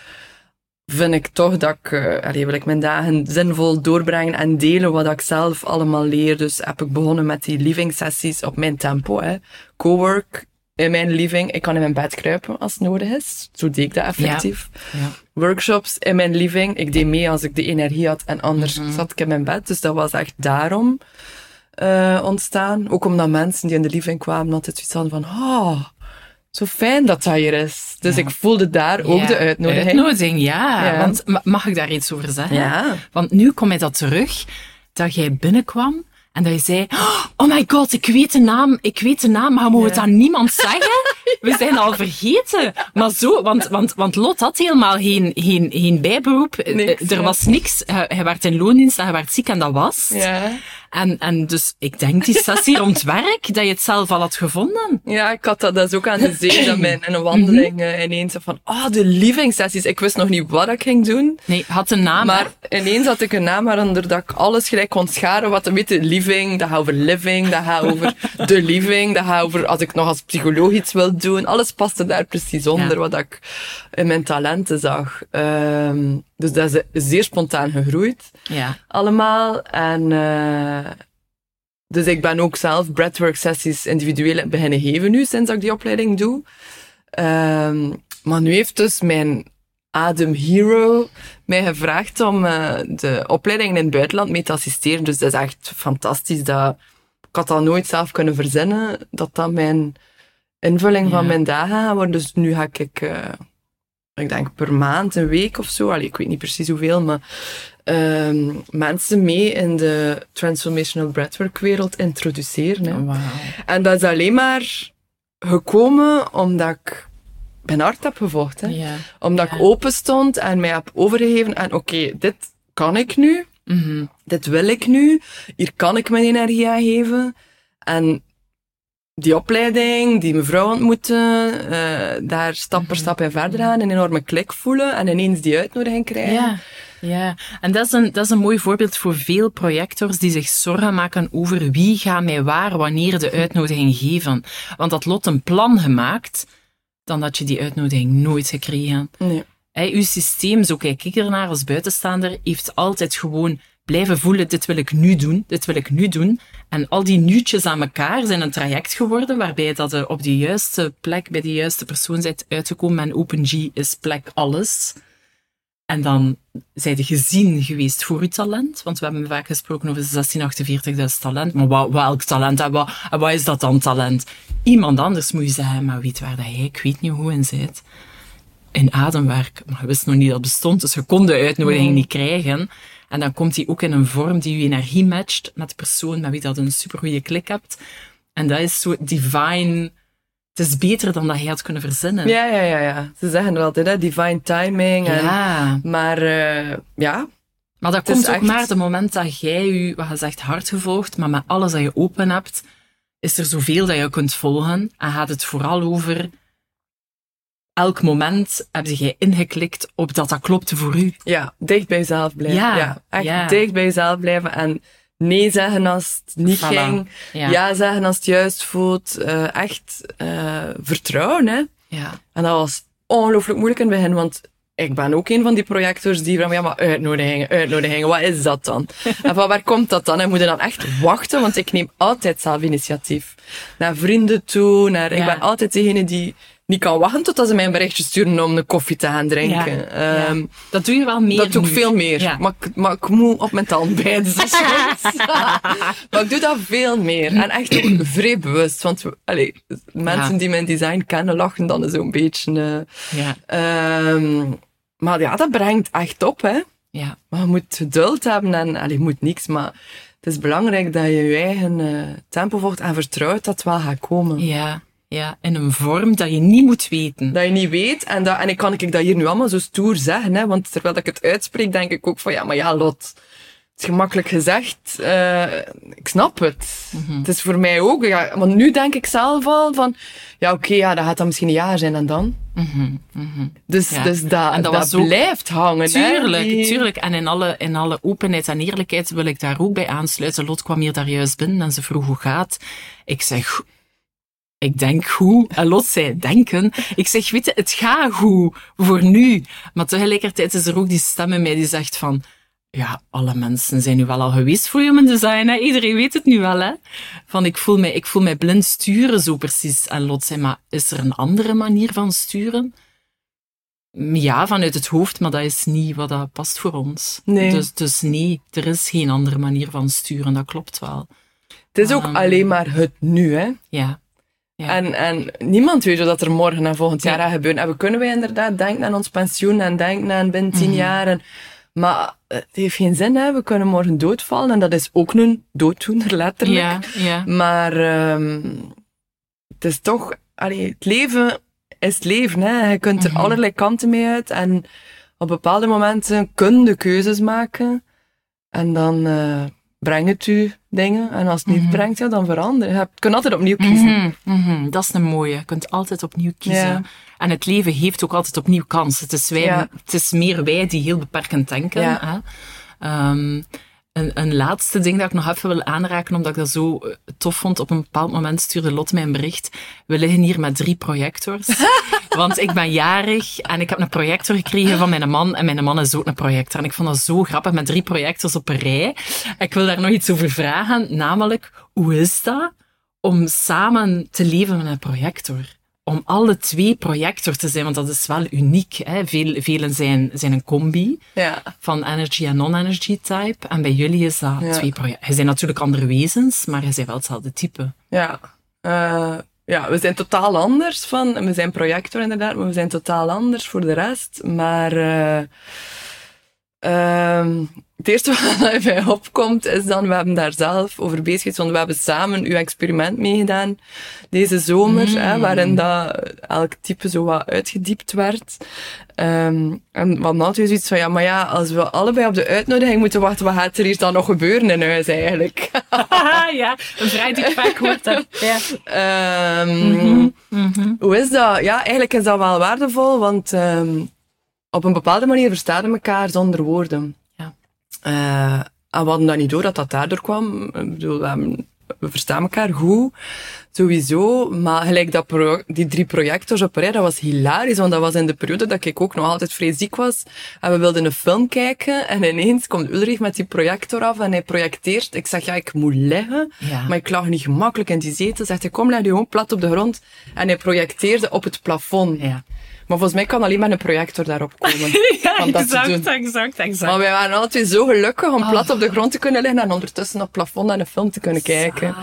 vind ik toch dat ik, uh, allee, wil ik mijn dagen zinvol doorbrengen en delen wat ik zelf allemaal leer. Dus heb ik begonnen met die living sessies op mijn tempo. Hè. Cowork in mijn living. Ik kan in mijn bed kruipen als het nodig is. Zo deed ik dat effectief. Ja. Ja. Workshops in mijn living. Ik deed mee als ik de energie had en anders Mhm. zat ik in mijn bed. Dus dat was echt daarom uh, ontstaan. Ook omdat mensen die in de living kwamen altijd zoiets hadden van, oh, zo fijn dat dat hier is. Dus Ja. ik voelde daar ook Ja, de uitnodiging. Uitnodiging, ja. Ja. Want ma- mag ik daar iets over zeggen? Want nu kom je dat terug, dat jij binnenkwam en dat je zei, oh my god, ik weet de naam, ik weet de naam, maar mogen we het Ja. aan niemand zeggen? We zijn al vergeten. Maar zo, want, want, want Lot had helemaal geen, geen, geen bijberoep. Niks, Eh, er was niks. Hij, hij werd in loondienst en hij werd ziek en dat was. Ja. En, en dus ik denk die sessie rond werk, dat je het zelf al had gevonden. Ja, ik had dat dus ook aan de zee, dat mijn in een wandeling uh, ineens van, ah, oh, de living sessies. Ik wist nog niet wat ik ging doen. Nee, had een naam. Maar ineens had ik een naam waaronder dat ik alles gelijk kon scharen. Wat een beetje living, dat gaat over living, dat gaat over de living, dat gaat over als ik nog als psycholoog iets wil doen. Alles paste daar precies onder Ja. wat ik in mijn talenten zag. Um, dus dat is zeer spontaan gegroeid. Ja. Allemaal. En uh, dus ik ben ook zelf breathwork sessies individueel beginnen geven nu, sinds ik die opleiding doe. Um, maar nu heeft dus mijn Adem Hero mij gevraagd om uh, de opleidingen in het buitenland mee te assisteren. Dus dat is echt fantastisch. Dat, ik had dat nooit zelf kunnen verzinnen, dat dat mijn invulling ja. van mijn dagen gaat worden. Dus nu ga ik, uh, ik denk per maand, een week of zo, allee, ik weet niet precies hoeveel, maar um, mensen mee in de transformational breathwork wereld introduceren. Hè. Wow. En dat is alleen maar gekomen omdat ik mijn hart heb gevolgd. Hè. Ja. Omdat ja. ik open stond en mij heb overgegeven en oké, okay, dit kan ik nu. Mm -hmm. Dit wil ik nu. Hier kan ik mijn energie aan geven. En die opleiding, die mevrouw ontmoeten, uh, daar stap per -hmm. stap in verder gaan, een enorme klik voelen en ineens die uitnodiging krijgen. Ja. Ja, en dat is, een, dat is een mooi voorbeeld voor veel projectors die zich zorgen maken over wie gaat mij waar wanneer de uitnodiging geven. Want dat lot een plan gemaakt, dan had je die uitnodiging nooit gekregen. Nee. Hey, uw systeem, zo kijk ik ernaar als buitenstaander, heeft altijd gewoon blijven voelen, dit wil ik nu doen, dit wil ik nu doen. En al die nuutjes aan elkaar zijn een traject geworden waarbij dat je op de juiste plek, bij de juiste persoon bent uitgekomen. En OpenG is plek alles. En dan zijn je gezien geweest voor je talent. Want we hebben vaak gesproken over 1648 talent. Maar wat, welk talent? En wat, en wat is dat dan talent? Iemand anders moet je zeggen, maar weet waar dat jij, ik weet niet hoe in zit. In ademwerk. Maar je wist nog niet dat het bestond, dus je kon de uitnodiging niet krijgen. En dan komt die ook in een vorm die je energie matcht met de persoon met wie dat een supergoeie klik hebt. En dat is zo divine het is beter dan dat hij had kunnen verzinnen. Ja, ja, ja, ja. Ze zeggen er altijd, hè, divine timing. En, ja. Maar uh, ja. Maar dat komt ook echt... maar het moment dat jij je, wat je zegt, hart gevolgd, maar met alles dat je open hebt, is er zoveel dat je kunt volgen. En gaat het vooral over elk moment heb jij ingeklikt op dat dat klopte voor u. Ja, dicht bij jezelf blijven. Ja, ja echt ja. dicht bij jezelf blijven en nee zeggen als het niet Voilà. ging. Ja. Ja. zeggen als het juist voelt. Uh, echt uh, vertrouwen, hè. Ja. En dat was ongelooflijk moeilijk in het begin, want ik ben ook een van die projectors die van, ja, maar uitnodigingen, uitnodigingen, wat is dat dan? en van waar komt dat dan? En moet je dan echt wachten, want ik neem altijd zelf initiatief. Naar vrienden toe, naar, ja. ik ben altijd degene die niet kan wachten totdat ze mij een berichtje sturen om een koffie te gaan drinken. Ja, um, ja. Dat doe je wel meer Dat doe ik nu. veel meer. Ja. Maar, ik, maar ik moet op mijn tand bijten. Dus maar ik doe dat veel meer. En echt ook vrij bewust. Want allee, mensen die mijn design kennen, lachen dan zo'n beetje. Uh. Um, maar ja, dat brengt echt op, hè. Ja. Maar je moet geduld hebben en, allee, je moet niks, maar het is belangrijk dat je je eigen uh, tempo volgt en vertrouwt dat het wel gaat komen. Ja, ja, in een vorm dat je niet moet weten. Dat je niet weet. En, dat, en ik kan ik dat hier nu allemaal zo stoer zeggen, hè, want terwijl ik het uitspreek, denk ik ook van, ja, maar ja, Lot, het is gemakkelijk gezegd. Uh, ik snap het. Mm Het is voor mij ook, ja, want nu denk ik zelf al van, ja, oké, okay, ja, dat gaat dan misschien een jaar zijn en dan. Mm -hmm. Dus, ja. dus dat, en dat, dat blijft hangen. Tuurlijk, hè, tuurlijk. En in alle, in alle openheid en eerlijkheid wil ik daar ook bij aansluiten. Lot kwam hier daar juist binnen en ze vroeg hoe gaat. Ik zeg, ik denk goed. En zei denken. Ik zeg, weet je, het gaat goed voor nu. Maar tegelijkertijd is er ook die stem in mij die zegt van, ja, alle mensen zijn nu wel al geweest voor human design. Hè? Iedereen weet het nu wel. Hè? Van ik voel, mij, ik voel mij blind sturen zo precies. En Lot zei, maar is er een andere manier van sturen? Ja, vanuit het hoofd, maar dat is niet wat dat past voor ons. Nee. Dus, dus nee, er is geen andere manier van sturen, dat klopt wel. Het is ook um, alleen maar het nu, hè? Ja. Ja. En, en niemand weet wat er morgen en volgend jaar gaat gebeuren. En we kunnen wij inderdaad denken aan ons pensioen en denken aan binnen tien mm -hmm. jaar. En, maar het heeft geen zin, hè. We kunnen morgen doodvallen. En dat is ook een dooddoener, letterlijk. Ja. Maar um, het is toch... Allee, het leven is het leven, hè. Je kunt er mm -hmm. allerlei kanten mee uit. En op bepaalde momenten kun je keuzes maken. En dan uh, brengt het u dingen. En als het niet mm -hmm. brengt, ja, dan veranderen. Je kunt altijd opnieuw kiezen. Mm -hmm. Dat is een mooie. Je kunt altijd opnieuw kiezen. Ja. En het leven heeft ook altijd opnieuw kans. Het is, wij, ja. het is meer wij die heel beperkend denken. Ja. Hè? Um, een, een, laatste ding dat ik nog even wil aanraken, omdat ik dat zo tof vond. Op een bepaald moment stuurde Lot mij een bericht. We liggen hier met drie projectors. want ik ben jarig en ik heb een projector gekregen van mijn man. En mijn man is ook een projector. En ik vond dat zo grappig met drie projectors op een rij. Ik wil daar nog iets over vragen. Namelijk, hoe is dat om samen te leven met een projector? Om alle twee projector te zijn, want dat is wel uniek. Hè? Veel, velen zijn, zijn een combi ja. van energy en non-energy type. En bij jullie is dat ja. twee projecten. Je zijn natuurlijk andere wezens, maar je zijn wel hetzelfde type. Ja. Uh, ja, we zijn totaal anders van... We zijn projector inderdaad, maar we zijn totaal anders voor de rest. Maar... Uh, uh, het eerste wat bij opkomt is dan, we hebben daar zelf over bezig geweest, want we hebben samen uw experiment meegedaan deze zomer, mm. hè, waarin dat elk type zo wat uitgediept werd. Um, en hadden altijd zoiets van, ja, maar ja, als we allebei op de uitnodiging moeten wachten, wat gaat er hier dan nog gebeuren in huis eigenlijk? ja, een vrij die ik vaak hoort. Ja. Um, mm -hmm. Mm -hmm. Hoe is dat? Ja, eigenlijk is dat wel waardevol, want um, op een bepaalde manier verstaan we elkaar zonder woorden. Uh, en we hadden dat niet door dat dat daardoor kwam. Ik bedoel, we, verstaan elkaar goed, sowieso. Maar gelijk dat die drie projectors op rij, dat was hilarisch. Want dat was in de periode dat ik ook nog altijd vrij ziek was. En we wilden een film kijken. En ineens komt Ulrich met die projector af en hij projecteert. Ik zeg, ja, ik moet liggen. Ja. Maar ik lag niet gemakkelijk in die zetel. Zegt hij, kom, leg je gewoon plat op de grond. En hij projecteerde op het plafond. Ja. Maar volgens mij kan alleen maar een projector daarop komen. ja, exact, exact, exact. Maar wij waren altijd zo gelukkig om plat oh. op de grond te kunnen liggen en ondertussen op het plafond naar een film te kunnen kijken.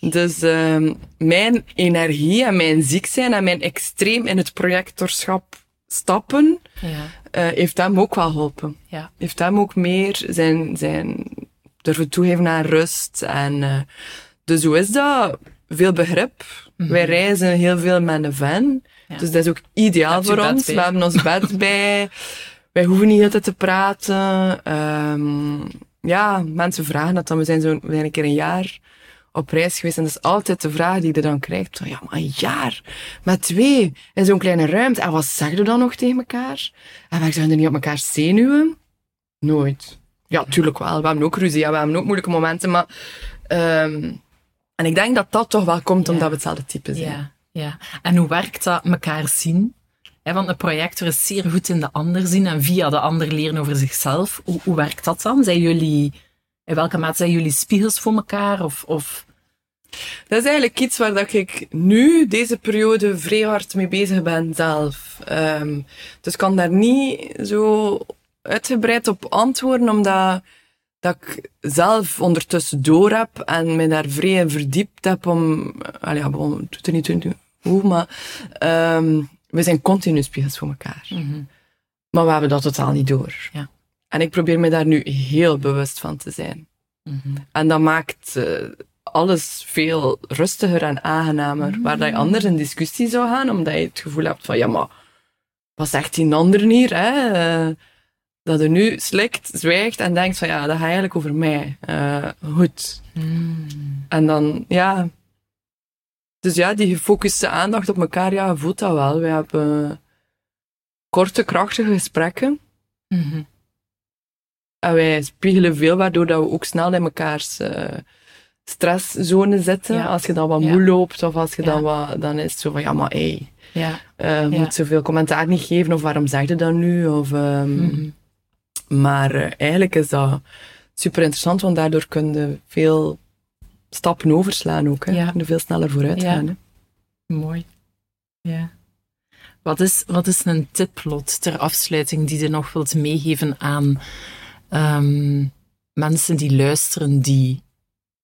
Zalig. Dus um, mijn energie en mijn ziek zijn en mijn extreem in het projectorschap stappen, ja. uh, heeft hem ook wel geholpen. Ja. Heeft hem ook meer zijn, zijn durven toegeven aan rust. En, uh, dus hoe is dat? Veel begrip. Mm -hmm. Wij reizen heel veel met een van. Ja. Dus dat is ook ideaal voor ons. Bij. We hebben ons bed bij. Wij hoeven niet altijd te praten. Um, ja, mensen vragen dat dan. We zijn zo we zijn een keer een jaar op reis geweest. En dat is altijd de vraag die je dan krijgt. Van, ja, maar een jaar met twee in zo'n kleine ruimte. En wat zeg je dan nog tegen elkaar? En wij zouden niet op elkaar zenuwen? Nooit. Ja, tuurlijk wel. We hebben ook ruzie. Ja, we hebben ook moeilijke momenten. Maar, um, en ik denk dat dat toch wel komt omdat ja. we hetzelfde type zijn. Ja. Ja, en hoe werkt dat elkaar zien? Want een projector is zeer goed in de ander zien en via de ander leren over zichzelf. Hoe, hoe werkt dat dan? Zijn jullie, in welke mate zijn jullie spiegels voor elkaar? Of, of... Dat is eigenlijk iets waar dat ik nu, deze periode, vrij hard mee bezig ben zelf. Um, dus kan daar niet zo uitgebreid op antwoorden, omdat dat ik zelf ondertussen door heb en me daar vrij in verdiept heb om... Allee, ja, bon, niet hoe, maar um, we zijn continu spiegels voor elkaar. Mm -hmm. Maar we hebben dat totaal niet door. Ja. En ik probeer me daar nu heel bewust van te zijn. En dat maakt uh, alles veel rustiger en aangenamer. Waar dat je anders in discussie zou gaan, omdat je het gevoel hebt van, ja, maar wat zegt die ander hier, hè? Uh, dat er nu slikt, zwijgt en denkt van, ja, dat gaat eigenlijk over mij. Uh, goed. En dan, ja... Dus ja, die gefocuste aandacht op elkaar, ja, voelt dat wel. We hebben korte, krachtige gesprekken. Mm -hmm. En wij spiegelen veel, waardoor dat we ook snel in mekaars uh, stresszone zitten. Ja. Als je dan wat moe loopt, of als je dan wat, dan is het zo van, ja, maar hé, hey, uh, je moet zoveel commentaar niet geven, of waarom zeg je dat nu? Of, um, mm -hmm. Maar uh, eigenlijk is dat super interessant, want daardoor kun je veel stappen overslaan ook. Hè? Ja. Veel sneller vooruit gaan. Hè? Mooi. Ja. Wat is, wat is een tiplot ter afsluiting die je nog wilt meegeven aan um, mensen die luisteren, die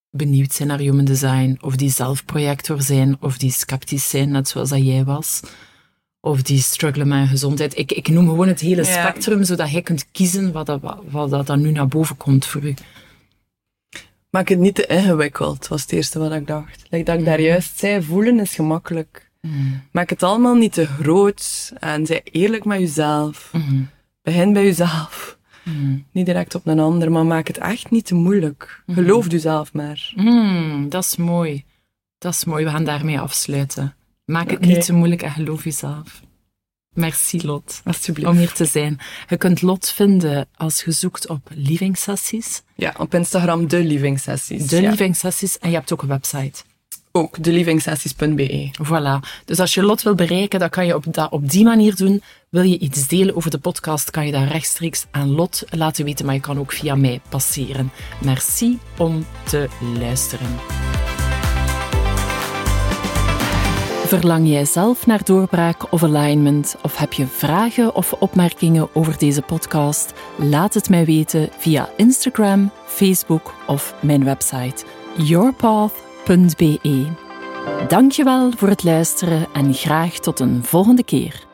benieuwd zijn naar human design, of die zelf projector zijn, of die sceptisch zijn, net zoals dat jij was, of die struggelen met gezondheid. Ik, ik noem gewoon het hele ja. spectrum, zodat jij kunt kiezen wat, dat, wat dat dan nu naar boven komt voor u. Maak het niet te ingewikkeld, was het eerste wat ik dacht. Like dat ik daar juist zei, voelen is gemakkelijk. Mm. Maak het allemaal niet te groot en zij eerlijk met jezelf. Mm. Begin bij jezelf. Mm. Niet direct op een ander, maar maak het echt niet te moeilijk. Mm. Geloof jezelf maar. Mm, dat is mooi. Dat is mooi. We gaan daarmee afsluiten. Maak het okay. niet te moeilijk en geloof jezelf. Merci Lot. Alsjeblieft. Om hier te zijn. Je kunt Lot vinden als je zoekt op Living Sessies. Ja, op Instagram de Living Sessies. De ja. Living Sessies. En je hebt ook een website. Ook, delivingssessies.be. Voilà. Dus als je Lot wil bereiken, dan kan je op, dat, op die manier doen. Wil je iets delen over de podcast, kan je dat rechtstreeks aan Lot laten weten, maar je kan ook via mij passeren. Merci om te luisteren. Verlang jij zelf naar doorbraak of alignment? Of heb je vragen of opmerkingen over deze podcast? Laat het mij weten via Instagram, Facebook of mijn website yourpath.be. Dankjewel voor het luisteren en graag tot een volgende keer.